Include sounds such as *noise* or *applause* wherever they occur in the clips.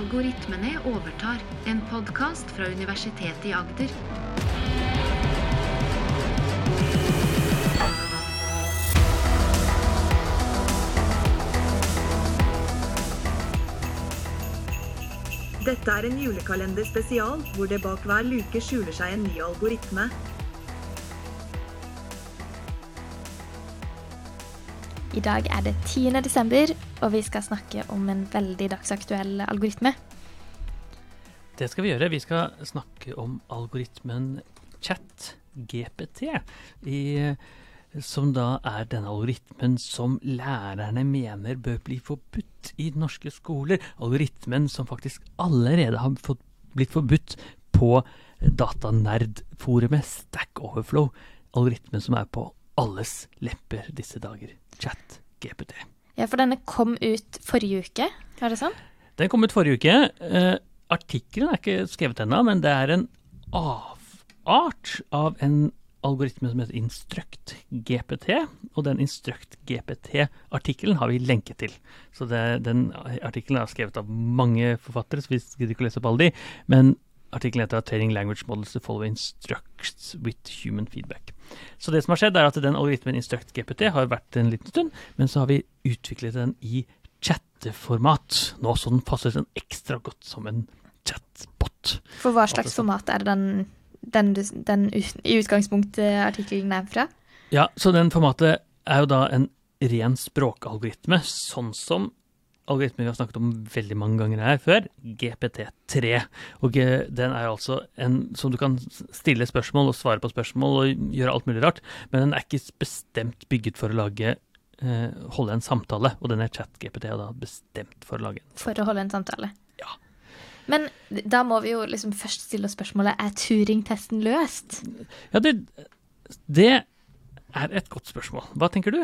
Algoritmene overtar, en podkast fra Universitetet i Agder. Dette er en julekalender spesial, hvor det bak hver luke skjuler seg en ny algoritme. I dag er det 10. desember, og vi skal snakke om en veldig dagsaktuell algoritme. Det skal vi gjøre. Vi skal snakke om algoritmen ChatGPT. I, som da er denne algoritmen som lærerne mener bør bli forbudt i norske skoler. Algoritmen som faktisk allerede har fått, blitt forbudt på datanerdforumet Stack Overflow. Algoritmen som er på alles lepper disse dager. ChatGPT. Ja, for denne kom ut forrige uke, er det sånn? Den kom ut forrige uke. Eh, artikkelen er ikke skrevet ennå, men det er en avart av en algoritme som heter Instruct GPT. Og den Instruct GPT-artikkelen har vi lenket til. Så det, den artikkelen er skrevet av mange forfattere, så vi gidder ikke å lese opp alle de. Men artikkelen heter 'Training Language Models to Follow Instructs with Human Feedback'. Så det som har skjedd, er at den algoritmen Instruct GPT har vært en liten stund, men så har vi utviklet den i chatteformat nå, så den passer den ekstra godt som en chatbot. For hva slags format er det den, den, den i utgangspunktet artikkelen er fra? Ja, så den formatet er jo da en ren språkalgoritme, sånn som algoritmen vi har snakket om veldig mange ganger her før, GPT3. Og den er altså en som du kan stille spørsmål og svare på spørsmål og gjøre alt mulig rart, men den er ikke bestemt bygget for å lage eh, holde en samtale, og den er chat-GPT da bestemt for å lage For å holde en samtale? Ja. Men da må vi jo liksom først stille spørsmålet er Turing-testen løst? Ja, det, det er et godt spørsmål. Hva tenker du?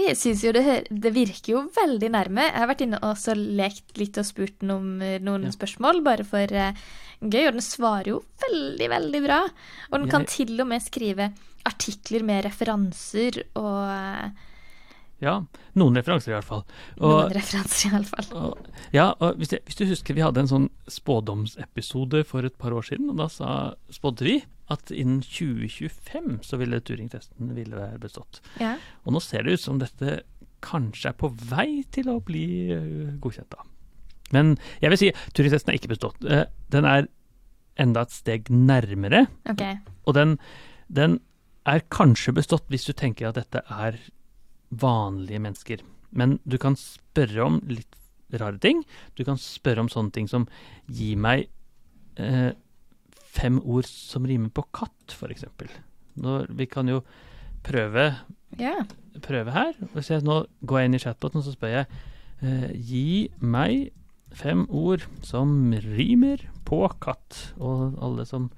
Jeg syns jo det, det, virker jo veldig nærme. Jeg har vært inne og lekt litt og spurt noen, noen ja. spørsmål, bare for uh, gøy, og den svarer jo veldig, veldig bra. Og den jeg... kan til og med skrive artikler med referanser og uh, ja, noen referanser i hvert fall. Og, noen referanser i hvert fall. Og, ja, og hvis, jeg, hvis, du husker vi hadde en sånn spådomsepisode for et par år siden, og da sa, spådde vi at innen 2025 så ville Turing-testen ville være bestått. Ja. Og nå ser det ut som dette kanskje er på vei til å bli uh, godkjent, da. Men jeg vil si Turing-testen er ikke bestått. Uh, den er enda et steg nærmere. Okay. Og den, den er kanskje bestått hvis du tenker at dette er vanlige mennesker. Men du kan spørre om litt rare ting. Du kan spørre om sånne ting som gir meg eh, fem ord som rimer på katt, f.eks. Vi kan jo prøve, yeah. prøve her. Jeg nå går jeg inn i chatboten, så spør jeg eh, gi meg fem ord som rimer på katt. Og alle som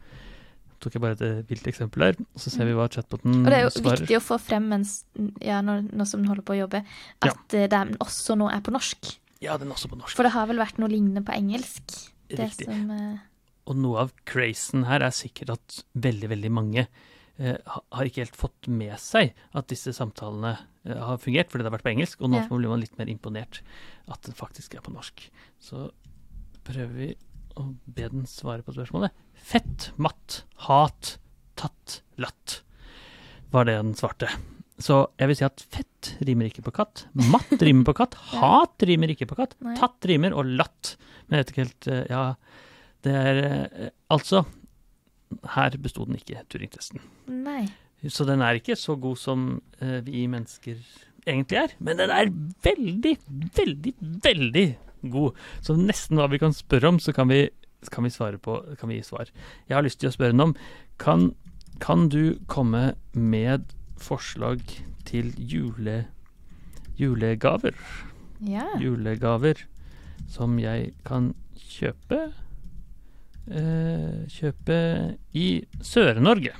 tok jeg bare et vilt eksempel her, så ser vi hva chatboten svarer. Og det er jo svarer. viktig å få frem mens, ja, når, når som den holder på å jobbe, at ja. Eh, den også nå er på norsk. Ja, den er også på norsk. For det har vel vært noe lignende på engelsk? Riktig. Det Som, uh... Og noe av crazen her er sikkert at veldig, veldig mange eh, har ikke helt fått med seg at disse samtalene eh, har fungert, fordi det har vært på engelsk, og nå ja. blir man litt mer imponert at det faktisk er på norsk. Så prøver vi å be den svare på spørsmålet. Fett, matt, hat, tatt, latt, var det den svarte. Så jeg vil si at fett rimer ikke på katt. Matt rimer på katt. *laughs* Hat rimer ikke på katt. Tatt rimer, og latt. Men jeg vet ikke helt eh, Ja, det er eh, Altså, her besto den ikke Turing-testen. Nei. Så den er ikke så god som uh, vi mennesker egentlig er. Men den er veldig, veldig, veldig god. Så nesten hva vi kan spørre om, så kan vi, kan vi svare på kan vi gi svar. Jeg har lyst til å spørre henne om kan, kan du komme med forslag til jule, julegaver? Ja. Julegaver som jeg kan kjøpe eh, Kjøpe i Sør-Norge.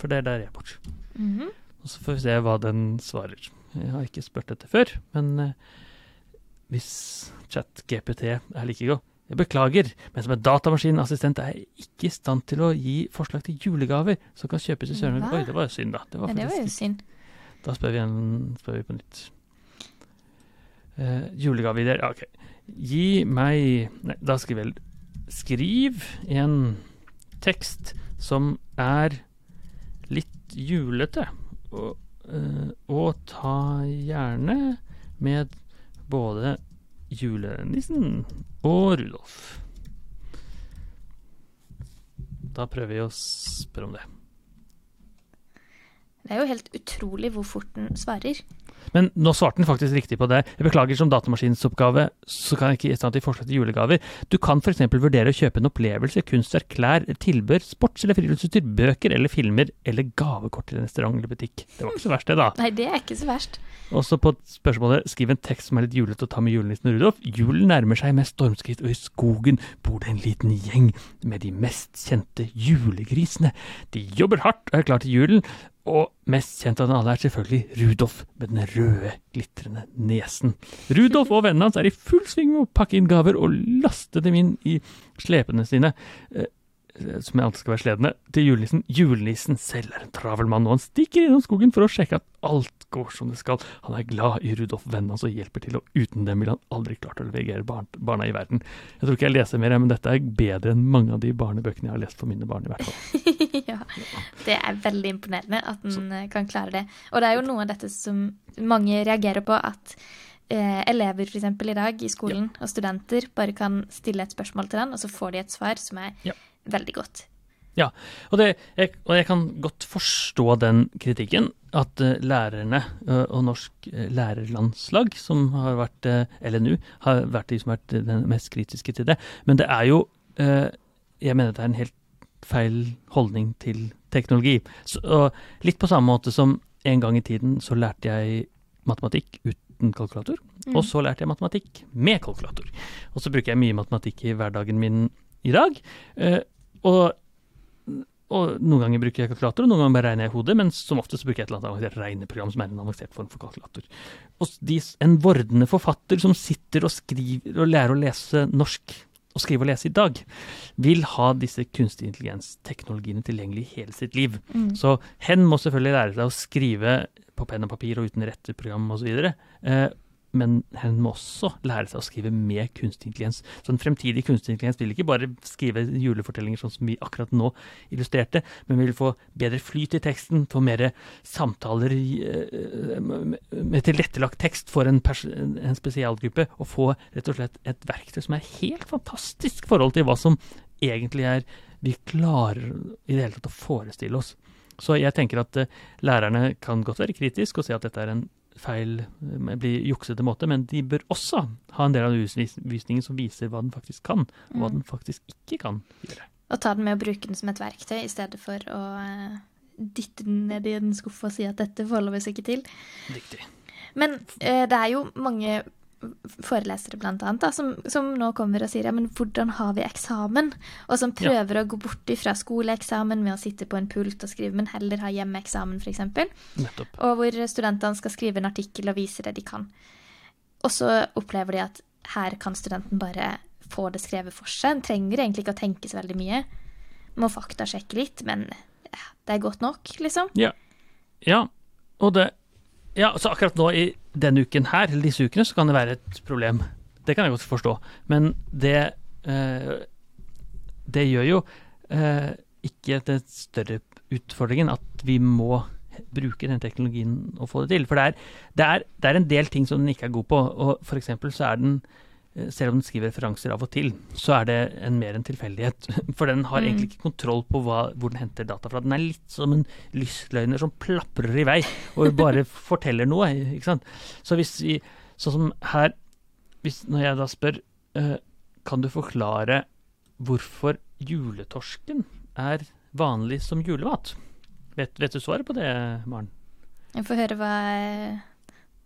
For det er der jeg bor. Mm -hmm. Og så får vi se hva den svarer. Jeg har ikke spurt dette før, men eh, hvis ChatGPT er like god. Jeg beklager, men som en datamaskinassistent er jeg ikke i stand til å gi forslag til julegaver som kan kjøpes i Sør-Norge. Oi, det var jo synd, da. Det var, ja, det var jo synd. Da spør vi, en, spør vi på nytt. Eh, julegaveideer. OK. Gi meg Nei, da skriver jeg Skriv en tekst som er litt julete. Og, eh, og ta gjerne med både julenissen og Rudolf. Da prøver vi å spørre om det. Det er jo helt utrolig hvor fort den svarer. Men nå svarte den faktisk riktig på det. Jeg beklager som datamaskinsoppgave så kan jeg ikke gi stand til forslag til julegaver. Du kan f.eks. vurdere å kjøpe en opplevelse, kunstverk, klær, tilbør, sports- eller friluftsutstyr, bøker eller filmer, eller gavekort til en restaurant eller butikk. Det var ikke så verst, det, da. Nei, det er ikke så verst. Også på spørsmålet skriv en tekst som er litt julete å ta med julenissen Rudolf. Julen nærmer seg med stormskritt, og i skogen bor det en liten gjeng med de mest kjente julegrisene. De jobber hardt og er klar til julen, og mest kjent av dem alle er selvfølgelig Rudolf med den røde, glitrende nesen. Rudolf og vennene hans er i full sving med å pakke inn gaver og laste dem inn i slepene sine. Eh, jeg antar skal være sledende, til julenissen. Julenissen selv er en travel mann, og han stikker innom skogen for å sjekke at alt går som det skal. Han er glad i Rudolf, vennen hans, og hjelper til, og uten dem ville han aldri klart å levere barna i verden. Jeg tror ikke jeg leser mer, men dette er bedre enn mange av de barnebøkene jeg har lest for mine barn, i hvert fall. *laughs* ja, det er veldig imponerende at den eh, kan klare det. Og det er jo noe av dette som mange reagerer på, at eh, elever for eksempel i dag i skolen, og studenter, bare kan stille et spørsmål til den, og så får de et svar som er Ja. Veldig godt. Ja, og, det, jeg, og jeg kan godt forstå den kritikken. At eh, lærerne og Norsk eh, lærerlandslag, som har vært eh, LNU, har vært de som har vært den mest kritiske til det. Men det er jo Jeg mener det er en helt feil holdning til teknologi. Så, litt på samme måte som en gang i tiden så lærte jeg matematikk uten kalkulator. Mm. Og så lærte jeg matematikk med kalkulator. Og så bruker jeg mye matematikk i hverdagen min i dag. Og, og noen ganger bruker jeg kalkulator, og noen ganger bare regner jeg i hodet, men som oftest bruker jeg et eller annet avansert regneprogram som er en avansert form for kalkulator. Og de, en vordende forfatter som sitter og skriver og lærer å lese norsk, og skrive og lese i dag, vil ha disse kunstig intelligens-teknologiene tilgjengelig i hele sitt liv. Mm. Så hen må selvfølgelig lære seg å skrive på penn og papir og uten retteprogram osv. Eh, men hen må også lære seg å skrive med kunstig intelligens. Så en fremtidig kunstig intelligens vil ikke bare skrive julefortellinger sånn som vi akkurat nå illustrerte, men vil få bedre flyt i teksten, få mer samtaler eh, med tilrettelagt tekst for en, en spesialgruppe, og få rett og slett et verktøy som er helt fantastisk i forhold til hva som egentlig er vi klarer i det hele tatt å forestille oss. Så jeg tenker at eh, lærerne kan godt være kritiske og se at dette er en feil, eh, blir juksete måte, men de bør også ha en del av undervisningen som viser hva den faktisk kan, og hva Mm. den faktisk ikke kan gjøre. Og ta den med å bruke den som et verktøy, i stedet for å eh, dytte den ned i en skuff og si at dette forholder vi oss ikke til. Riktig. Men eh, det er jo mange forelesere blant annet da, som, som nå kommer og sier ja, men hvordan har vi eksamen? Og som Ja. prøver å gå bort fra skoleeksamen med å sitte på en pult og skrive, men heller ha hjemmeeksamen f.eks. Og hvor studentene skal skrive en artikkel og vise det de kan. Og så opplever de at her kan studenten bare få det skrevet for seg. En trenger egentlig ikke å tenke så veldig mye. Må faktasjekke litt, men ja, det er godt nok, liksom. Ja, og det Ja, så akkurat nå i denne uken her, eller disse ukene, så kan det være et problem. Det kan jeg godt forstå. Men det eh, Det gjør jo eh, ikke den større utfordringen at vi må bruke den teknologien og få det til. For det er, det er, det er en del ting som den ikke er god på. Og for eksempel så er den selv om den skriver referanser av og til, så er det en mer en tilfeldighet. *laughs* For den har Mm. egentlig ikke kontroll på hva, hvor den henter data fra. Den er litt som en lystløgner som plaprer i vei og *laughs* bare forteller noe. ikke sant? Så hvis vi, sånn som her, hvis, når jeg da spør uh, Kan du forklare hvorfor juletorsken er vanlig som julemat? Vet, vet du svaret på det, Maren? Jeg får høre hva eh,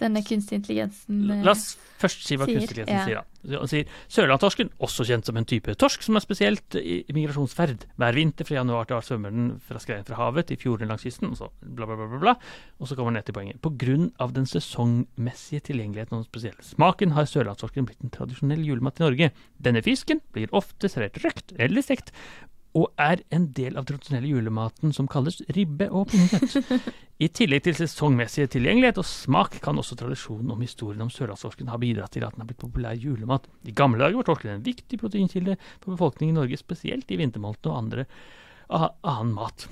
denne kunstig intelligensen sier. La oss først si hva kunstig intelligensen ja. sier. Han sier sørlandstorsken, også kjent som en type torsk som er spesielt i migrasjonsferd. Hver vinter fra januar til mars svømmer den fra skreien fra havet til fjordene langs kysten, og så bla, bla, bla, bla, bla. Og så kommer den ned til poenget. På grunn av den sesongmessige tilgjengeligheten og den spesielle smaken har sørlandstorsken blitt en tradisjonell julemat i Norge. Denne fisken blir ofte servert røkt eller stekt, og er en del av tradisjonelle julematen som kalles ribbe og pinnekjøtt. I tillegg til sesongmessig tilgjengelighet og smak, kan også tradisjonen om historien om sørlandstorsken ha bidratt til at den har blitt populær julemat. I gamle dager var torsken en viktig proteinkilde for befolkningen i Norge, spesielt i vintermåltidene og andre annen mat.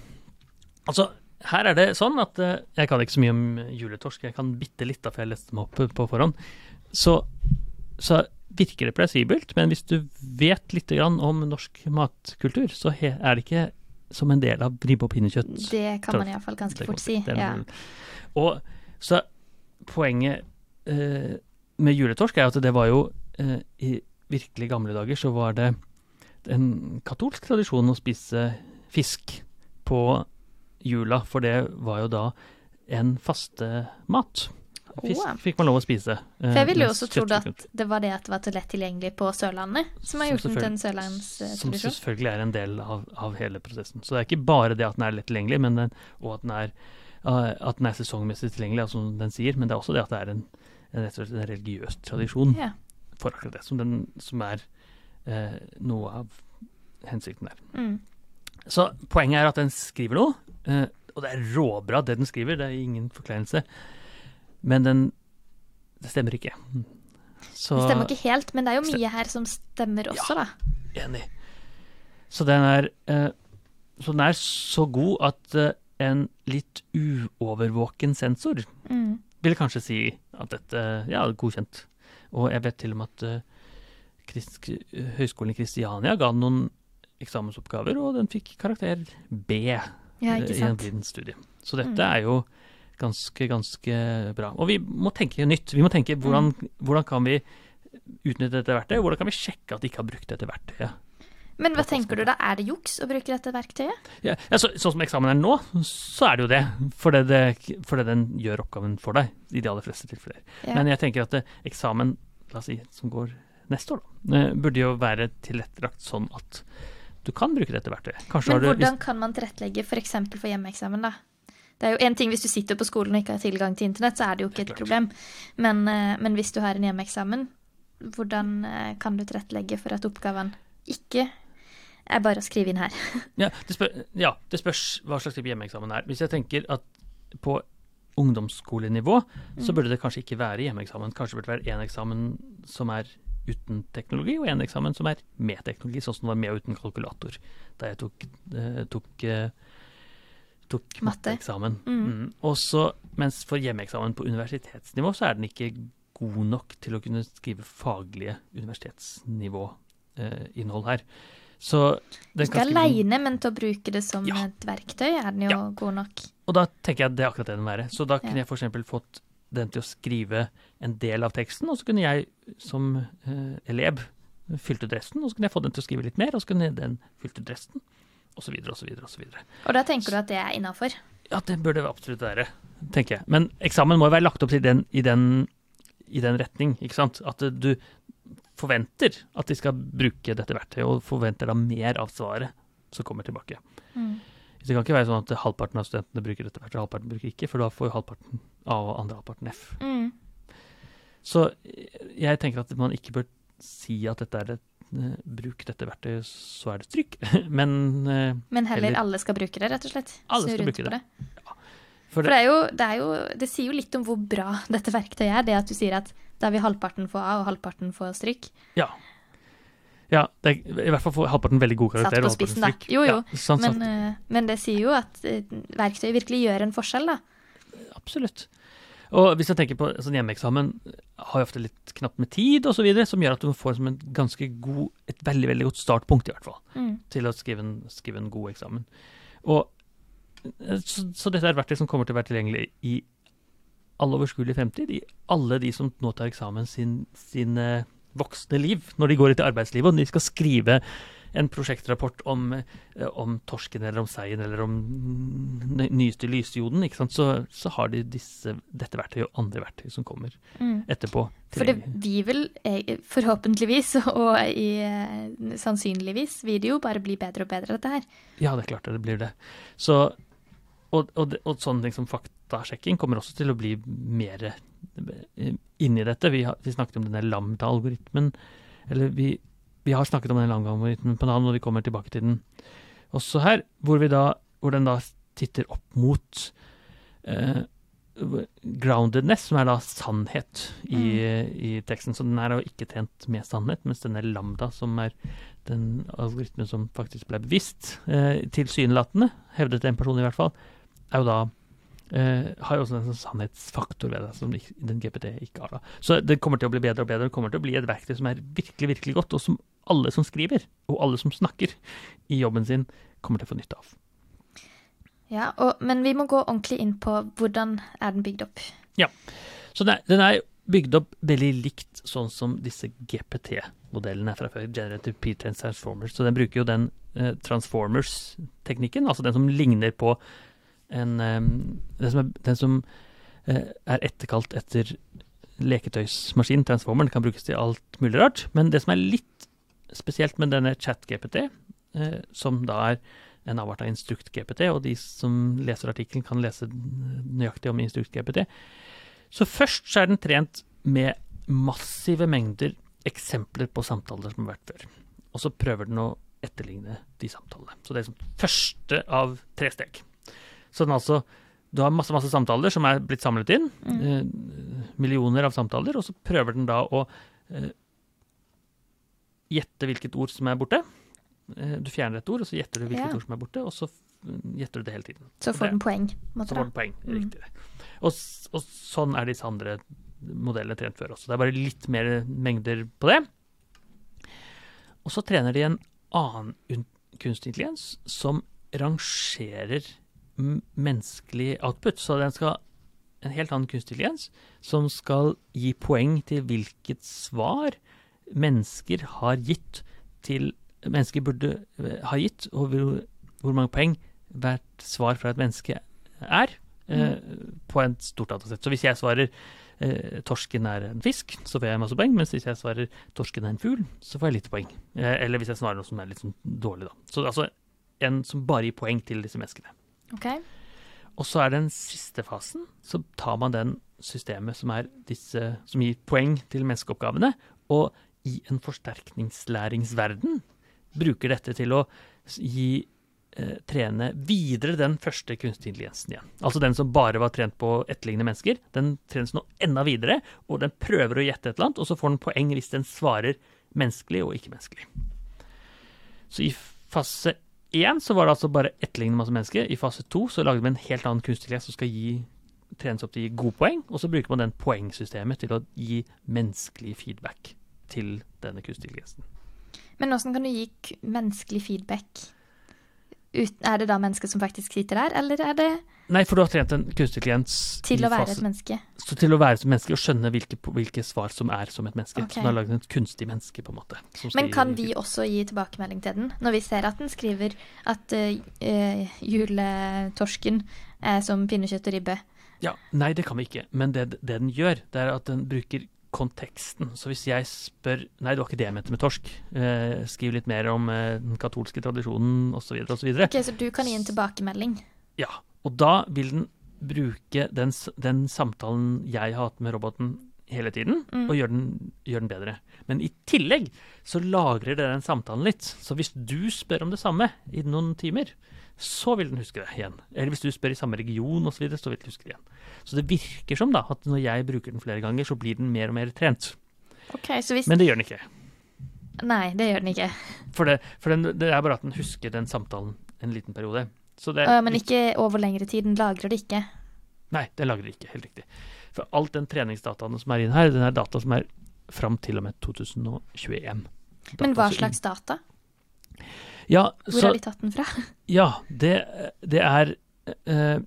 Altså, her er det sånn at eh, jeg kan ikke så mye om juletorsk, jeg kan bitte litt, da, for jeg leste dem opp på forhånd. Så, så virker det plausibelt, men hvis du vet litt grann om norsk matkultur, så er det ikke som en del av ribbe og pinnekjøtt. Det kan man iallfall ganske fort si. Ja. Og så poenget eh, med juletorsk er at det var jo eh, I virkelig gamle dager så var det en katolsk tradisjon å spise fisk på jula, for det var jo da en fastemat. Fisk fikk man lov å spise. eh, For jeg ville jo også trodd at det var det at det var så lett tilgjengelig på Sørlandet, som har gjort den til en Som selvfølgelig er en del av, av hele prosessen. Så det er ikke bare det at den er lett tilgjengelig, men den, og at den er, eh, at den er sesongmessig tilgjengelig, altså som den sier, men det er også det at det er en, en, en religiøs tradisjon Ja. for akkurat det, som, den, som er eh, noe av hensikten der. Mm. Så poenget er at den skriver noe, eh, og det er råbra det den skriver, det er ingen forkleinelse, men den det stemmer ikke. Så, Det stemmer ikke helt, men det er jo mye her som stemmer også, da. Enig. Så den er, eh, så den er så god at eh, en litt uovervåken sensor Mm. vil kanskje si at dette ja, er godkjent. Og jeg vet til og med at eh, Høgskolen i Kristiania ga den noen eksamensoppgaver, og den fikk karakter B Ja, i en blindstudie. studie. Så dette Mm. er jo ganske, ganske bra. Og vi må tenke nytt. Vi må tenke hvordan, Mm. hvordan kan vi utnytte dette verktøyet? Hvordan kan vi sjekke at de ikke har brukt dette verktøyet? Men hva tenker du da, er det juks å bruke dette verktøyet? Ja, ja, så, sånn som eksamen er nå, så er det jo det. Fordi, det, fordi den gjør oppgaven for deg, i de aller fleste tilfeller. Ja. Men jeg tenker at eh, eksamen la oss si, som går neste år, da, eh, burde jo være tilrettelagt sånn at du kan bruke dette verktøyet. Kanskje Men har du, hvordan kan man tilrettelegge f.eks. For, for hjemmeeksamen, da? Det er jo en ting Hvis du sitter på skolen og ikke har tilgang til internett, så er det jo ikke et problem. Men, eh, men hvis du har en hjemmeeksamen, hvordan eh, kan du tilrettelegge for at oppgaven ikke er bare å skrive inn her? *laughs* ja, det spør, ja, det spørs hva slags type hjemmeeksamen er. Hvis jeg tenker at på ungdomsskolenivå, så Mm. burde det kanskje ikke være hjemmeeksamen. Kanskje burde det være én eksamen som er uten teknologi, og én eksamen som er med teknologi, sånn som det var med og uten kalkulator da jeg tok, eh, tok, eh, tok Matte. matteeksamen. Mm. Mm. Og så- mens for hjemmeeksamen på universitetsnivå, så er den ikke god nok til å kunne skrive faglige universitetsnivåinnhold eh, her. Så den Ikke aleine, men til å bruke det som Ja. et verktøy er den jo Ja. god nok. Og da tenker jeg at det er akkurat det den være. Så da kunne Ja. jeg f.eks. fått den til å skrive en del av teksten, og så kunne jeg som eh, elev fylt ut resten, og så kunne jeg få den til å skrive litt mer, og så kunne den fylt ut resten, osv., osv., osv. Og da tenker du at det er innafor? Ja, det bør det absolutt være, tenker jeg. Men eksamen må jo være lagt opp til den, i, den, i den retning, ikke sant. At du forventer at de skal bruke dette verktøyet, og forventer da mer av svaret som kommer tilbake. Mm. Det kan ikke være sånn at halvparten av studentene bruker dette verktøyet, og halvparten bruker ikke, for da får jo halvparten A og andre halvparten F. Mm. Så jeg tenker at man ikke bør si at dette er et Bruk dette verktøyet, så er det trykk. *laughs* Men eh, Men heller heller, alle skal bruke det, rett og slett? Alle skal bruke det. det. For for det, er jo, det, er jo, det sier jo litt om hvor bra *laughs* dette verktøyet er, det at du sier at da vil halvparten få A og halvparten få stryk. Ja. Ja, det er, i hvert fall får halvparten veldig god karakter. Satt på spissen, da. Jo, jo. Ja, sant, Men, sant. eh, men det sier jo at eh, verktøyet virkelig gjør en forskjell, da. Absolutt. Og hvis jeg tenker på sånn hjemmeeksamen, har jo ofte litt knapt med tid osv., som gjør at du får som en ganske god, et veldig veldig godt startpunkt, i hvert fall, Mm. til å skrive en, skrive en god eksamen. Og eh, så, så dette er et verktøy som kommer til å være tilgjengelig i all overskuelig fremtid, i alle de som nå tar eksamen sin, sin eh, voksne liv, når de går ut i arbeidslivet, og de skal skrive en prosjektrapport om, eh, om torsken eller om seien eller om nyeste lysjoden, ikke sant? Så, så har de disse, dette verktøyet og andre verktøy som kommer Mm. etterpå. For det vil, eh, forhåpentligvis, *laughs* og i, eh, sannsynligvis, vil det jo bare bli bedre og bedre, dette her. Ja, det er klart det blir det. Så, og, og, og sånne ting som faktasjekking kommer også til å bli mer inni dette. Vi, har, vi snakket om denne lambda-algoritmen, eller vi, vi har snakket om den lambda-algoritmen på navn når vi kommer tilbake til den. også her, hvor, vi da, hvor den da titter opp mot eh, groundedness, som er da sannhet i, i teksten. Så den er da ikke trent med sannhet, mens denne lambda, som er den algoritmen som faktisk ble bevisst, eh, tilsynelatende, hevdet en person i hvert fall, er jo da eh, har jo også en sånn sannhetsfaktor ved det, som den GPT ikke har. da. Så det kommer til å bli bedre og bedre. Det kommer til å bli et verktøy som er virkelig, virkelig godt, og som alle som skriver, og alle som snakker i jobben sin, kommer til å få nytte av. Ja, og, men vi må gå ordentlig inn på hvordan er den bygd opp. Ja, Så den er, den er bygd opp veldig likt sånn som disse GPT-modellene fra før. Generative P-Trans Transformers. Så den bruker jo den eh, Transformers-teknikken, altså den som ligner på en eh, Den som, er, den som eh, er etterkalt etter leketøysmaskin, Transformeren, kan brukes til alt mulig rart. Men det som er litt spesielt med denne chat-GPT, eh, som da er en avart av Instrukt-GPT, og de som leser artikkelen, kan lese nøyaktig om Instrukt-GPT. Så først så er den trent med massive mengder eksempler på samtaler som har vært før. Og så prøver den å etterligne de samtalene. Så det er liksom første av tre steg. Så den altså Du har masse masse samtaler som er blitt samlet inn. Eh, millioner av samtaler. Og så prøver den da å eh, gjette hvilket ord som er borte. Eh, du fjerner et ord, og så gjetter du hvilket Ja. ord som er borte, og så gjetter du det hele tiden. Så får den poeng. på måte Så får den poeng. Mm. Riktig. det. Og, og sånn er disse andre modellene trent før også. Det er bare litt mer mengder på det. Og så trener de en annen kunstig intelligens som rangerer menneskelig output. Så den skal en helt annen kunstig intelligens som skal gi poeng til hvilket svar mennesker har gitt til Mennesker burde eh, ha gitt, og hvor, hvor mange poeng hvert svar fra et menneske er eh, på et stort datasett. Så hvis jeg svarer eh, torsken er en fisk, så får jeg masse poeng. Mens hvis jeg svarer torsken er en fugl, så får jeg lite poeng. Eller hvis jeg svarer noe som er litt sånn dårlig, da. Så altså en som bare gir poeng til disse menneskene. Okay. Og så er den siste fasen, så tar man den systemet som, disse, som gir poeng til menneskeoppgavene, og i en forsterkningslæringsverden bruker dette til å gi eh, trene videre den første kunstig intelligensen igjen. Altså den som bare var trent på å etterligne mennesker. Den trenes nå enda videre, og den prøver å gjette et eller annet, og så får den poeng hvis den svarer menneskelig og ikke menneskelig. Så i fase én så var det altså bare etterligne masse mennesker. I fase to så lagde vi en helt annen kunstig intelligens som skal gi, trenes opp til å gi gode poeng, og så bruker man den poengsystemet til å gi menneskelig feedback til denne kunstige gesten. Men hvordan kan du gi menneskelig feedback? Ut, er det da mennesker som faktisk sitter der, eller er det Nei, for du har trent en kunstig klient til å være fase- et menneske? Så til å være et menneske og skjønne hvilke, hvilke svar som er som et menneske. Okay. Så du har laget et kunstig menneske, på en måte. Men kan vi også gi tilbakemelding til den, når vi ser at den skriver at eh, eh, juletorsken er som pinnekjøtt og ribbe? Ja, Nei, det kan vi ikke. Men det, det den gjør, det er at den bruker konteksten. Så hvis jeg spør Nei, det var ikke det jeg mente med torsk. Eh, skriv litt mer om eh, den katolske tradisjonen osv. osv. Ok, Så du kan gi en tilbakemelding? Ja. Og da vil den bruke den, den samtalen jeg har hatt med roboten hele tiden, Mm. og gjøre den, gjør den bedre. Men i tillegg så lagrer det den samtalen litt. Så hvis du spør om det samme i noen timer, så vil den huske det igjen. Eller hvis du spør i samme region osv., så, videre, så vil den huske det igjen. Så det virker som da at når jeg bruker den flere ganger, så blir den mer og mer trent. Okay, så hvis Men det gjør den ikke. Nei, det gjør den ikke. For, det, for den, det er bare at den husker den samtalen en liten periode. Så det, Øh, men ikke over lengre tid. Den lagrer det ikke. Nei, den lagrer det ikke, helt riktig. For alt den treningsdataen som er inne her, den er data som er fram til og med 2021. Men hva Data som- slags data? Ja, Hvor så, har de tatt den fra? ja det, det er eh,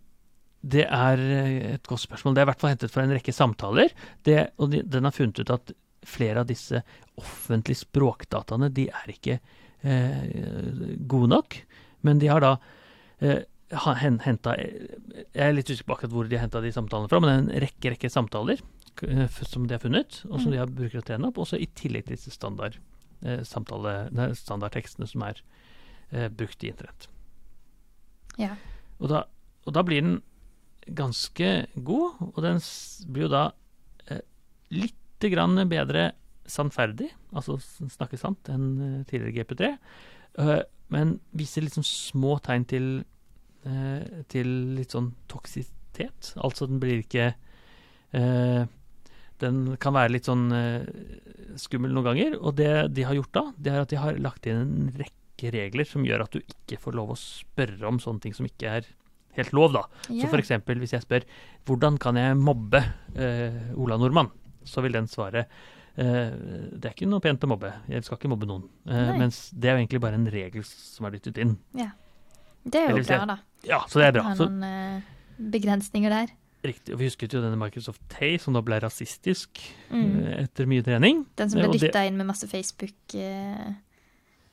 Det er eh, et godt spørsmål. Det er i hvert fall hentet fra en rekke samtaler. Det, og de, den har funnet ut at flere av disse offentlige språkdataene de er ikke eh, gode nok. Men de har da eh, henta Jeg er litt usikker på akkurat hvor de har henta de samtalene fra, men det er en rekke rekke samtaler eh, som de har funnet, og som Mm. de har bruker å trene opp. Også i tillegg til disse standard, eh, samtale, standardtekstene som er brukt i internett. Ja. Og da, og da blir den ganske god, og den blir jo da eh, litt grann bedre sannferdig, altså snakke sant, enn eh, tidligere GP3. Eh, men viser liksom små tegn til, eh, til litt sånn toksitet. Altså den blir ikke eh, Den kan være litt sånn eh, skummel noen ganger. Og det de har gjort da, det er at de har lagt inn en rekke regler som gjør at du ikke får lov å spørre om sånne ting som ikke er helt lov, da. Yeah. Så eksempel hvis jeg spør hvordan kan jeg mobbe eh, Ola Nordmann, så vil den svare eh, det er ikke noe pent å mobbe, jeg skal ikke mobbe noen. Eh, mens det er jo egentlig bare en regel som er dyttet inn. Ja. Det er jo bra, da. Ja, så det er bra. Har noen eh, begrensninger der. riktig. Og vi husket jo denne Microsoft Tay som da ble rasistisk Mm. eh, etter mye trening. Den som ble dytta inn med masse Facebook-ting,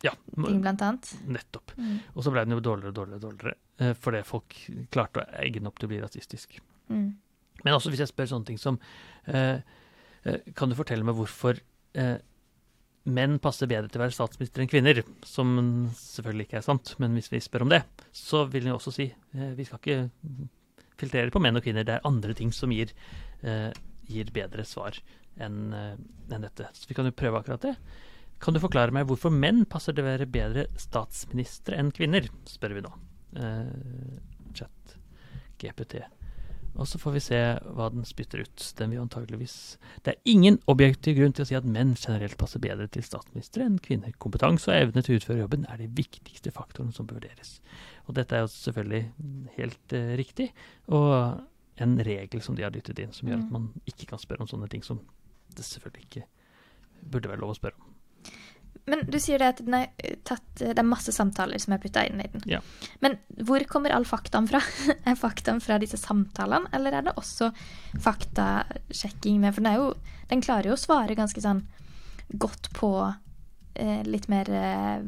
Ja, blant annet. nettopp. Mm. Og så ble den jo dårligere og dårligere, dårligere eh, fordi folk klarte å egge den opp til å bli rasistisk. Mm. Men også hvis jeg spør sånne ting som eh, eh, Kan du fortelle meg hvorfor eh, menn passer bedre til å være statsminister enn kvinner? Som selvfølgelig ikke er sant, men hvis vi spør om det, så vil den jo også si eh, vi skal ikke filtrere på menn og kvinner. Det er andre ting som gir, eh, gir bedre svar enn en dette. Så vi kan jo prøve akkurat det. Kan du forklare meg hvorfor menn passer til å være bedre statsministre enn kvinner? spør vi nå. Uh, chat GPT. Og så får vi se hva den spytter ut. Den vil antageligvis Det er ingen objektiv grunn til å si at menn generelt passer bedre til statsministre enn kvinner. Kompetanse og evne til å utføre jobben er de viktigste faktorene som bør vurderes. Og dette er jo selvfølgelig helt uh, riktig, og en regel som de har dyttet inn, som gjør at Mm. man ikke kan spørre om sånne ting som det selvfølgelig ikke burde være lov å spørre om. Men du sier det at den er eh, tatt, det er masse samtaler som er putta inn i den. Ja. Men hvor kommer all faktaen fra? *laughs* er faktaen fra disse samtalene, eller er det også faktasjekking med For den, jo, den klarer jo å svare ganske sånn godt på eh, litt mer eh,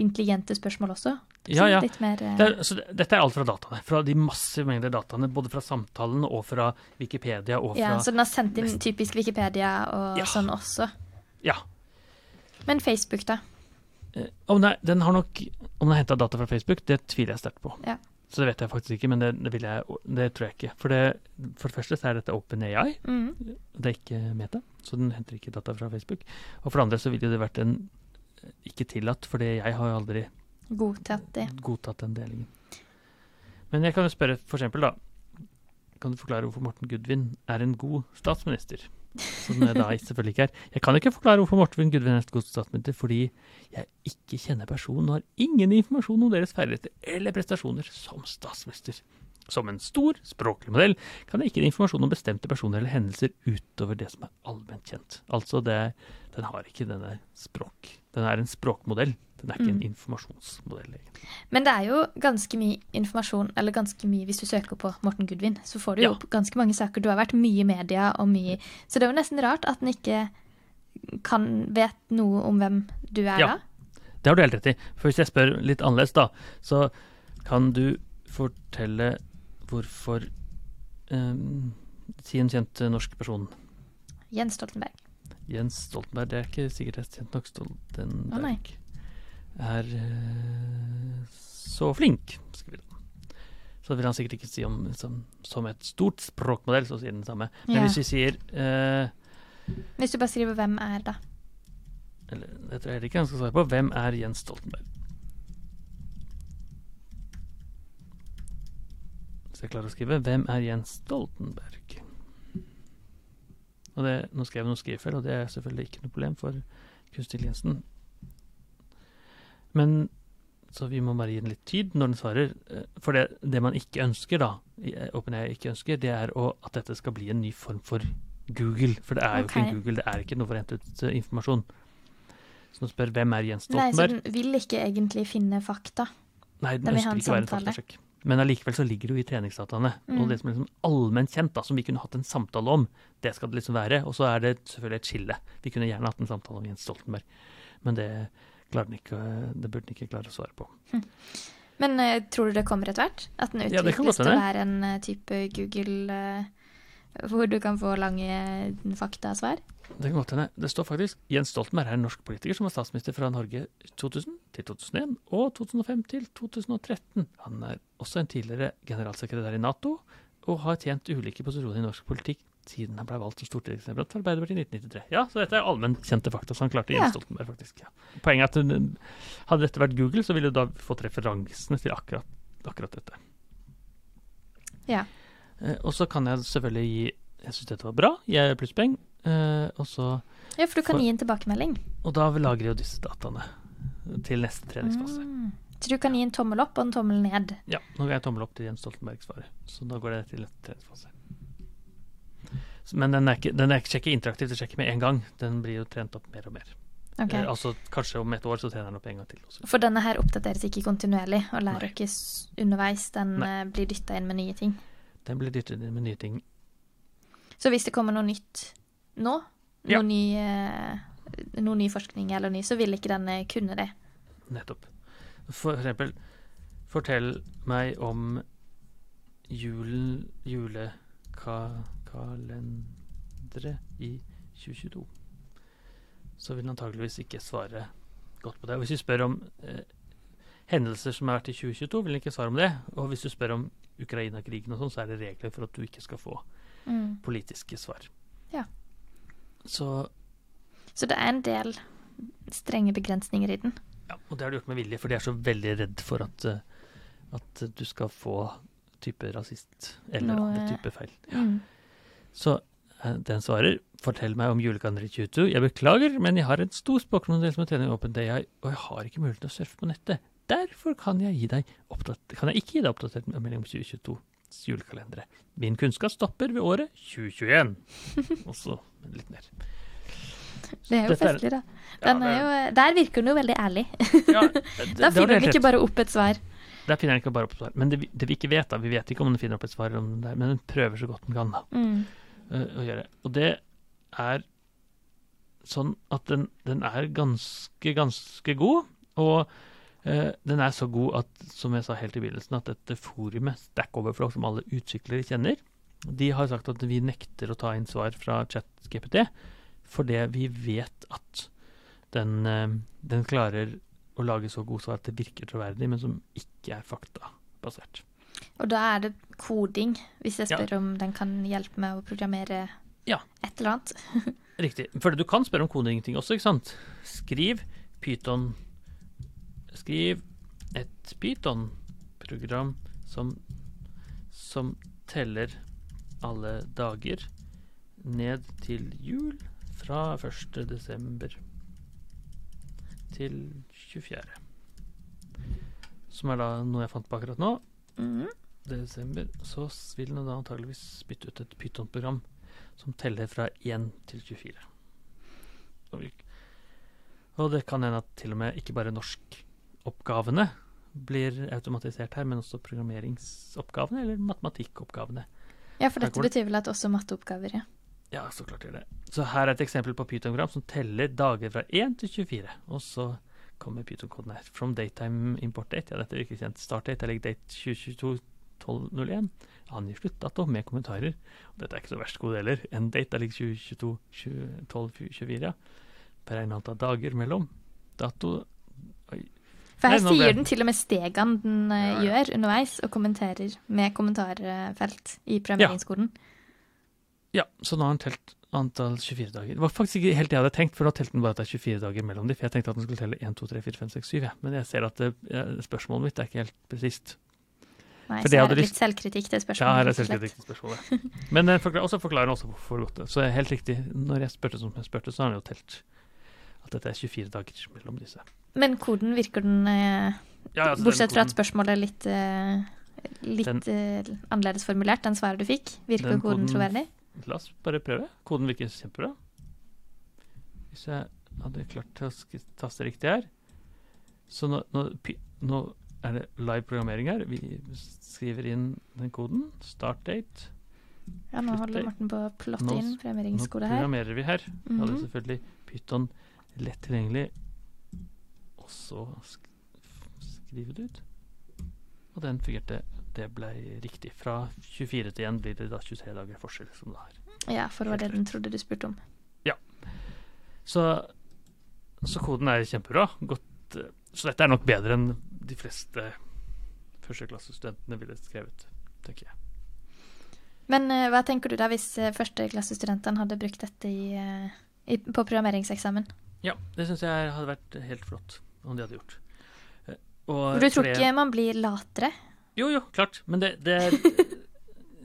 intelligente spørsmål også. Ja, ja. Mer eh, Det er, så dette er alt fra dataene. Fra de massive mengder dataene, både fra samtalen og fra Wikipedia og fra ja, Så den har sendt inn typisk Wikipedia og Ja. sånn også. Ja. Men Facebook, da? Eh, Om, det, den har nok, om den har henta data fra Facebook, det tviler jeg sterkt på. Ja. Så det vet jeg faktisk ikke, men det, det, jeg, det tror jeg ikke. For det, for det første så er dette OpenAI, Mm. det er ikke Meta, så den henter ikke data fra Facebook. Og for det andre så ville det vært en ikke tillatt, for jeg har jo aldri Godtatt det. godtatt den delingen. Men jeg kan jo spørre for eksempel da, kan du forklare hvorfor Morten Gudvin er en god statsminister? Som jeg da selvfølgelig ikke er. Jeg kan ikke forklare hvorfor Morten Gudvin er god fordi jeg ikke kjenner personen og har ingen informasjon om deres ferdigheter eller prestasjoner som statsminister. Som en stor språklig modell kan jeg ikke gi informasjon om bestemte personer eller hendelser utover det som er allment kjent. Altså, det, den har ikke denne språk. Den er en språkmodell. Den er ikke en Mm. informasjonsmodell. egentlig. Men det er jo ganske mye informasjon, eller ganske mye hvis du søker på Morten Gudvin, så får du jo Ja. opp ganske mange saker. Du har vært mye i media og mye Så det er jo nesten rart at den ikke kan vet noe om hvem du er Ja. da. Det har du helt rett i. For hvis jeg spør litt annerledes, da, så kan du fortelle hvorfor ehm, Si en kjent norsk person. Jens Stoltenberg. Jens Stoltenberg. Det er ikke sikkert jeg er kjent nok. Stoltenberg er eh, så flink, skriver han. Så vil han sikkert ikke si om som, som et stort språkmodell, så sier den samme. Men Ja. hvis vi sier uh, Hvis du bare skriver 'hvem er', da. Eller det tror jeg ikke han skal svare på. Hvem er Jens Stoltenberg? Hvis jeg klarer å skrive 'Hvem er Jens Stoltenberg'? Og det, nå skrev jeg noe skrivefeil, og det er selvfølgelig ikke noe problem for kunstig intelligensen. Men så vi må bare gi den litt tid når den svarer. eh, For det, det man ikke ønsker, da, jeg OpenAI ikke ønsker, det er å, at dette skal bli en ny form for Google. For det er jo ikke en Google, det er ikke noe for å hente ut eh, informasjon. Så nå spør hvem er Jens Stoltenberg? Nei, så den vil ikke egentlig finne fakta. Nei, den den ønsker ikke å være en faktasjekk. Men allikevel så ligger det jo i treningsdataene. Mm. Og det som er liksom allment kjent, da, som vi kunne hatt en samtale om, det skal det liksom være. Og så er det selvfølgelig et skille. Vi kunne gjerne hatt en samtale om Jens Stoltenberg. Men det ikke, det burde den ikke klare å svare på. Men uh, tror du det kommer etter hvert? At den utvikles ja, til å være en eh, type Google uh, hvor du kan få lange eh, faktasvar? Det kan godt hende. Det står faktisk Jens Stoltenberg er en norsk politiker som var statsminister fra Norge 2000 til 2001 og 2005 til 2013. Han er også en tidligere generalsekretær i Nato og har tjent ulike posisjoner i norsk politikk tiden han ble valgt som stortingsrepresentant for Arbeiderpartiet i 1993. Ja, så dette er allment kjente fakta, så han klarte Ja. Jens Stoltenberg, faktisk. Ja. Poenget er at hadde dette vært Google, så ville du da fått referansene til akkurat, akkurat dette. Ja. Eh, og så kan jeg selvfølgelig gi Jeg syns dette var bra, jeg plusspoeng. Eh, og så Ja, for du kan For- gi en tilbakemelding. Og da lagrer jo disse dataene til neste treningsfase. Mm. Så du kan gi en tommel opp og en tommel ned. Ja, nå ga jeg tommel opp til Jens Stoltenbergs svaret, så da går det til neste treningsfase. Men den er ikke, den er ikke sjekker interaktivt, den sjekker med en gang. Den blir jo trent opp mer og mer. Okay. Eh, altså Kanskje om et år så trener den opp en gang til. Også. For denne her oppdateres ikke kontinuerlig og lærer Nei. ikke underveis. Den Nei. eh, blir dytta inn med nye ting. Den blir dyttet inn med nye ting. Så hvis det kommer noe nytt nå, Ja. noe, ny, eh, noe ny forskning eller ny, så vil ikke den kunne det. Nettopp. For eksempel, fortell meg om jul, julekalendere i 2022. Så vil han antageligvis ikke svare godt på det. Og hvis vi spør om eh, hendelser som har vært i 2022, vil han ikke svare om det. Og hvis du spør om Ukraina-krigen og sånn, så er det regler for at du ikke skal få Mm. politiske svar. Ja. Så Så det er en del strenge begrensninger i den. Ja, og det har du gjort med vilje, for de er så veldig redd for at, eh, at du skal få type rasist eller Noe- andre type feil. Ja. Mm. Så eh, den svarer fortell meg om julekalender i 2022. Jeg beklager, men jeg har en stor språkmodell som er trening i day, og jeg har ikke mulighet til å surfe på nettet. Derfor kan jeg, gi deg kan jeg ikke gi deg oppdatert melding om 2022s julekalendere. Min kunnskap stopper ved året 2021. *laughs* Og så litt mer. Det er jo festlig, da. Ja, er jo, der virker den jo veldig ærlig. Ja, det- det *laughs* Da finner den ikke bare opp et svar. Der finner den ikke bare opp et svar. Men det, vi- det ikke vet, da, vi vet ikke om den finner opp et svar, om det men den prøver så godt den kan da, Mm. Eh, å gjøre. Og det er sånn at den, den er ganske, ganske god. Og eh, den er så god at, som jeg sa helt i begynnelsen, at dette forumet, Stack Overflow, som alle utviklere kjenner, de har sagt at vi nekter å ta inn svar fra ChatGPT fordi vi vet at den, eh, den klarer å lage så gode svar at det virker troverdig, men som ikke er faktabasert. Og da er det koding, hvis jeg Ja. spør om den kan hjelpe meg å programmere Ja. et eller annet. *laughs* Riktig. For du kan spørre om kodingting også, ikke sant? Skriv Python Skriv et Python-program som, som teller alle dager ned til jul fra 1. desember til 24. Som er da noe jeg fant på akkurat nå. Mhm. Desember. Så vil den da antageligvis spytte ut et Python-program som teller fra 1 til 24. Og det kan hende at til og med ikke bare norskoppgavene blir automatisert her, men også programmeringsoppgavene eller matematikkoppgavene. Ja, for dette betyr vel at også matteoppgaver, ja. Ja, så klart gjør det. Så her er et eksempel på Python-program som teller dager fra 1 til 24. Og så kommer Python-koden her. From datetime import date. Ja, dette virker kjent. Start date, eller date 2022 1201. Angir sluttdato med kommentarer. Og dette er ikke så verst kode heller. End date, er ligger 2022 20, 12 24. Ja. Beregn antall dager mellom. Dato Oi. For her sier den til og med stegene den eh, Ja, ja. gjør underveis, og kommenterer med kommentarfelt i programmeringskoden. Ja, så nå har han telt antall 24 dager. Det var faktisk ikke helt det jeg hadde tenkt, for nå telte den bare at det er 24 dager mellom dem. for jeg tenkte at den skulle telle 1, 2, 3, 4, 5, 6, 7, ja. Men jeg ser at det, spørsmålet mitt er ikke helt presist. Nei, så det her er det litt selvkritikk til spørsmålet. Ja, her er selvkritikk til spørsmålet. *laughs* Men den forklarer, også forklarer den også hvorfor godt det. Så helt riktig, når jeg spurte som jeg spurte, så har han jo telt at dette er 24 dager mellom disse. Men koden virker den, eh, Ja, altså, bortsett fra at spørsmålet er litt, eh, litt Den- eh, annerledes formulert enn svaret du fikk, virker koden koden- troverdig? La oss bare prøve. Koden virker kjempebra. Hvis jeg hadde klart å taste riktig her Så nå, nå, nå er det live programmering her. Vi skriver inn den koden. Start date. Ja, nå holder Martin på å plotte Nå- inn Nå programmeringskode her. programmerer vi her. da har det selvfølgelig Python lett tilgjengelig. Og så sk skrive det ut. Og den fungerte. Det ble riktig. Fra 24 til 1 blir det da 23 dager forskjell, som det er. Ja, for det var det den trodde du spurte om. Så, så koden er kjempebra. Godt, så dette er nok bedre enn de fleste førsteklassestudentene ville skrevet, tenker jeg. Men eh, hva tenker du da hvis uh, førsteklassestudentene hadde brukt dette i, eh, i, på programmeringseksamen? Ja, det syns jeg hadde vært helt flott om de hadde gjort. Eh, Og du tror ikke man blir latere? Jo, jo, klart. Men det, det *laughs*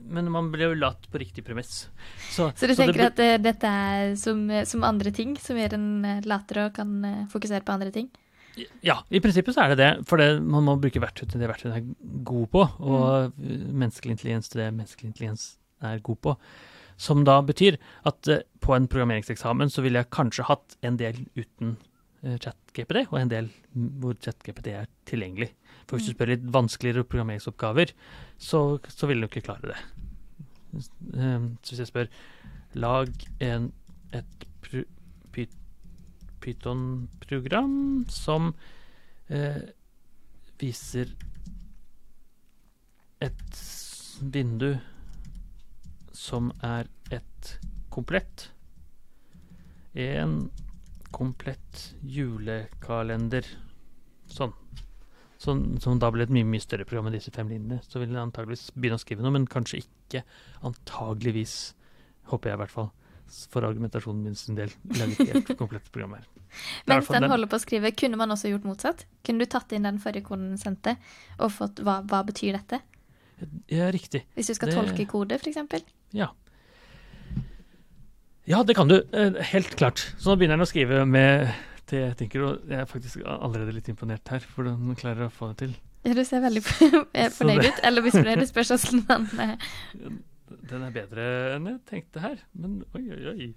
Men man blir jo lat på riktig premiss. Så, Så du så tenker det at eh, dette er som, eh, som andre ting, som gjør en eh, latere og kan eh, fokusere på andre ting? Ja, i prinsippet så er det det. For det, man må bruke verktøy til det verktøyet er god på, og Mm. menneskelig intelligens til det menneskelig intelligens er god på. Som da betyr at uh, på en programmeringseksamen så ville jeg kanskje hatt en del uten uh, ChatGPT, og en del hvor ChatGPT er tilgjengelig. For hvis du Mm. spør litt vanskeligere programmeringsoppgaver, så, så vil du ikke klare det. Uh, Så hvis jeg spør lag en, et Python-program som eh, viser et vindu som er et komplett En komplett julekalender. Sånn. Som, som da ble et mye mye større program enn disse fem linjene. Så vil jeg antageligvis begynne å skrive noe, men kanskje ikke antageligvis, håper jeg i hvert fall, for argumentasjonen min sin del, lage et helt *laughs* komplett program her. Mens den den- holder på å skrive, kunne man også gjort motsatt? Kunne du tatt inn den forrige koden den sendte, og fått hva, hva betyr dette? Ja, riktig. Hvis du skal Det- tolke kode, f.eks.? Ja. Ja, det kan du. eh, Helt klart. Så nå begynner han å skrive med det jeg tenker, og jeg er faktisk allerede litt imponert her, for den klarer å få det til. Ja, du ser veldig *laughs* eh, fornøyd ut. Eller misfornøyd, det spørs hvordan den *laughs* er. Den er bedre enn jeg tenkte her, men oi, oi, oi.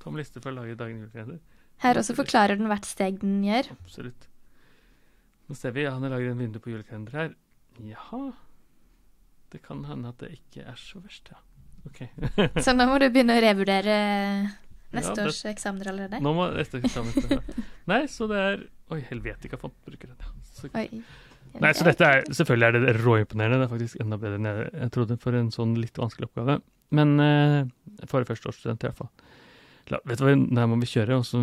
Tom liste for å lage dagen julekalender. Her også forklarer den hvert steg den gjør. Absolutt. Nå ser vi, han har laget en vindu på julekalender her. Jaha. Det kan hende at det ikke er så verst, ja. Ok. *laughs* Så nå må du begynne å revurdere neste Ja, det- års eksamener allerede. Nå må neste eksamen. Nei, så det er Oi, Helvetica font bruker den, ja. Så Oi. Nei, så dette er, Selvfølgelig er det råimponerende. Det er faktisk enda bedre enn jeg, trodde for en sånn litt vanskelig oppgave. Men eh, for førsteårsstudent i hvert fall. La, vet du hva, Det her må vi kjøre, og så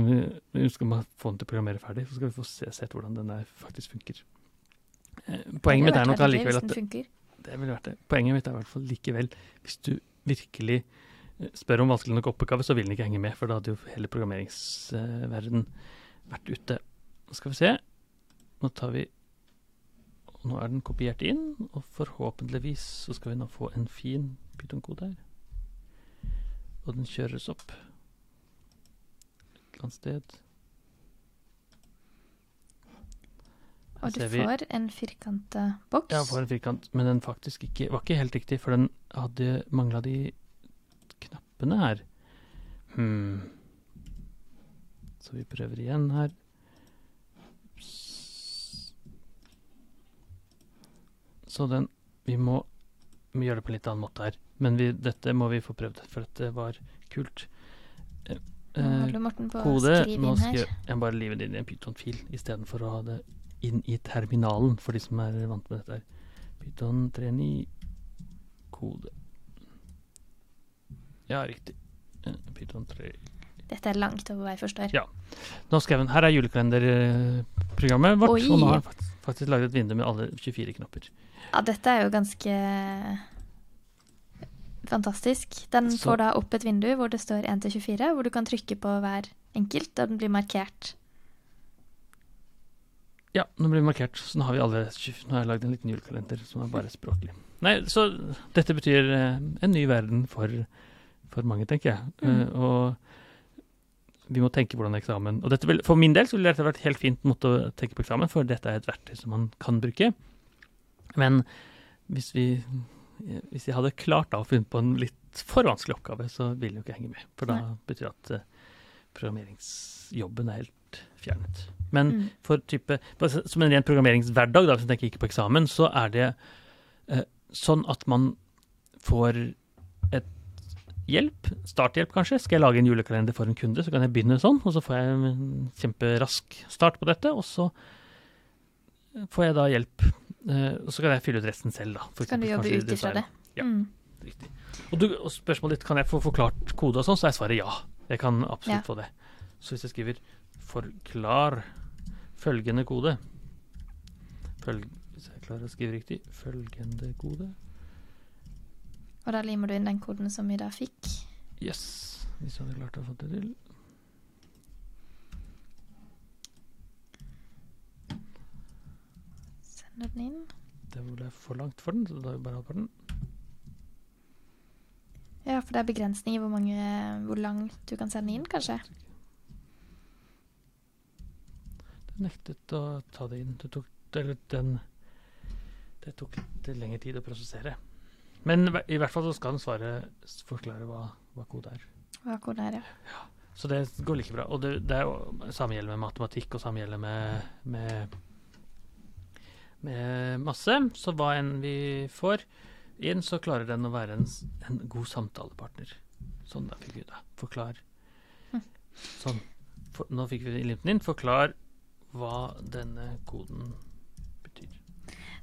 skal vi få den til å programmere ferdig. Så skal vi få se, sett hvordan den der faktisk funker. Eh, poenget mitt er nok allikevel at det det ville vært det. Poenget mitt er i hvert fall likevel Hvis du virkelig eh, spør om vanskelig nok oppgave, så vil den ikke henge med, for da hadde jo hele programmeringsverden vært ute. Nå skal vi se. Nå tar vi Nå er den kopiert inn, og forhåpentligvis så skal vi nå få en fin Python-kode her. Og den kjøres opp eller annet sted. Og du får en firkanta boks. Ja, får en firkant, men den faktisk ikke var ikke helt riktig, for den hadde mangla de knappene her. Hmm. Så vi prøver igjen her. Så den Vi må vi gjøre det på en litt annen måte her, men vi, dette må vi få prøvd, for dette var kult. Eh, Nå eh, holder Morten på å kode. skrive Nå skal jeg, bare live det inn i en Python-fil istedenfor å ha det inn i terminalen, for de som er vant med dette. her. Python 39 kode. Ja, riktig. Pyton 3 Dette er langt over hva jeg forstår. Ja. Nå skrev jeg, Her er julekalenderprogrammet vårt, Oi. og nå har jeg faktisk, faktisk laget et vindu med alle 24 knapper. Ja, dette er jo ganske fantastisk. Den Så- får da opp et vindu hvor det står 1 til 24, hvor du kan trykke på hver enkelt, og den blir markert. Ja, den blir markert. Så nå har vi alle Nå har jeg lagd en liten julekalender som er bare språklig. Nei, så dette betyr eh, en ny verden for, for mange, tenker jeg. Mm. Eh, og vi må tenke hvordan eksamen Og dette vil, for min del så ville dette vært helt fint måte å tenke på eksamen, for dette er et verktøy som man kan bruke. Men hvis vi hvis jeg hadde klart da å finne på en litt for vanskelig oppgave, så ville jo ikke henge med. For da Nei. betyr det at eh, programmeringsjobben er helt fjernet. Men Mm. for type, som en ren programmeringshverdag, da, hvis jeg tenker ikke på eksamen, så er det eh, sånn at man får et hjelp, starthjelp kanskje. Skal jeg lage en julekalender for en kunde, så kan jeg begynne sånn, og så får jeg en kjemperask start på dette, og så får jeg da hjelp. Eh, og så kan jeg fylle ut resten selv, da. For Så kan du jobbe ut ifra det. Ja. Mm. Riktig. Og, du, og spørsmålet ditt, kan jeg få forklart kode og sånn, så er svaret ja. Jeg kan absolutt Ja. få det. Så hvis jeg skriver 'forklar følgende kode' Følg, Hvis jeg klarer å skrive riktig 'følgende kode' Og da limer du inn den koden som vi da fikk. Yes. Hvis jeg hadde klart å få det til. Sender den inn. Det ble for langt for den, så da har vi bare halvparten. Ja, for det er begrensning i hvor, mange, hvor langt du kan sende inn, kanskje. Det nektet å ta det inn. Det tok, eller den Det tok litt lengre tid å prosessere. Men i hvert fall så skal den svare forklare hva, hva kode er. Hva koden er, ja. Så det går like bra. Og det, det er jo samme gjelder med matematikk, og samme gjelder med, med, med masse. Så hva enn vi får inn, så klarer den å være en, en god samtalepartner. Sånn, da fikk vi det. Forklar. Sånn. For, nå fikk vi limten inn. Forklar hva denne koden betyr.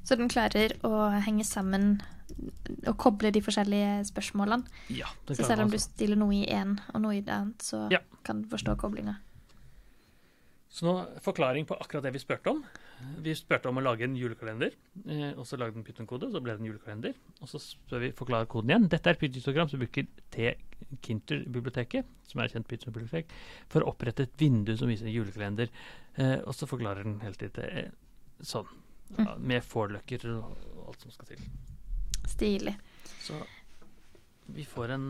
Så den klarer å henge sammen og koble de forskjellige spørsmålene. Ja, det Så selv om du altså. stiller noe i én og noe i det annet, så Ja. kan du forstå koblinga. Så nå forklaring på akkurat det vi spurte om. Vi spurte om å lage en julekalender, eh, og så lagde den Python-kode, så ble det en julekalender. Og så spør vi forklare koden igjen. Dette er Python-histogram som bruker T-Kinter-biblioteket, som er et kjent Python-bibliotek, for å opprette et vindu som viser en julekalender. Eh, og så forklarer den hele tiden eh, sånn, ja, med forløkker og alt som skal til. Stilig. Så vi får en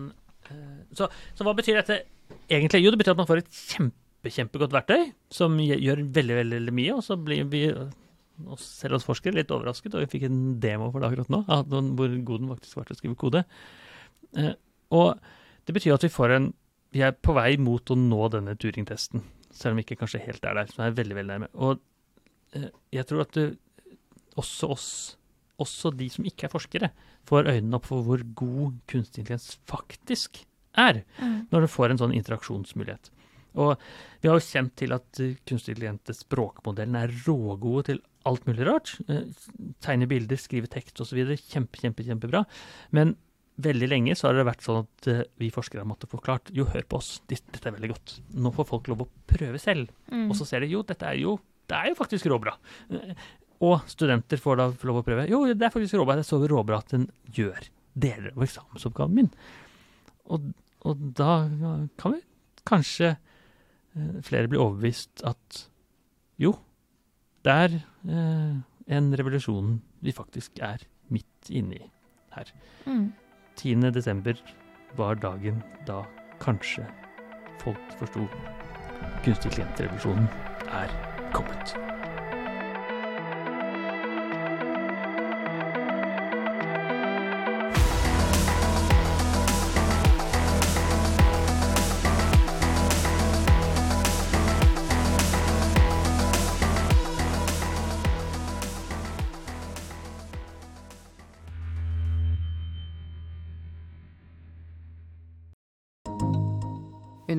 så, så hva betyr dette egentlig? Jo, det betyr at man får et kjempe, kjempegodt verktøy som gjør veldig, veldig, veldig mye. Og så blir vi, og selv oss forskere, litt overrasket, og vi fikk en demo for det akkurat nå, hvor god den faktisk var til å skrive kode. Eh, og det betyr at vi får en Vi er på vei mot å nå denne Turing-testen, selv om vi ikke kanskje helt er der. Så er veldig, veldig nærme. Og eh, jeg tror at det, også oss, også de som ikke er forskere, får øynene opp for hvor god kunstig intelligens faktisk er, Mm. når du får en sånn interaksjonsmulighet. Og vi har jo kjent til at uh, kunstig intelligente språkmodellen er rågode til alt mulig rart. Eh, tegne bilder, skrive tekst osv. Kjempe, kjempe, kjempebra. Men veldig lenge så har det vært sånn at eh, vi forskere har måttet forklart jo, hør på oss, dette er veldig godt. Nå får folk lov å prøve selv. Mm. Og så ser de jo, dette er jo, det er jo faktisk råbra. Eh, Og studenter får da lov å prøve. Jo, det er faktisk råbra. Det er så råbra at den gjør deler av eksamensoppgaven min. Og, og da kan vi kanskje eh, flere blir overbevist at jo, det er eh, en revolusjon vi faktisk er midt inni her. Mm. 10. desember var dagen da kanskje folk forsto kunstig klientrevolusjonen er kommet.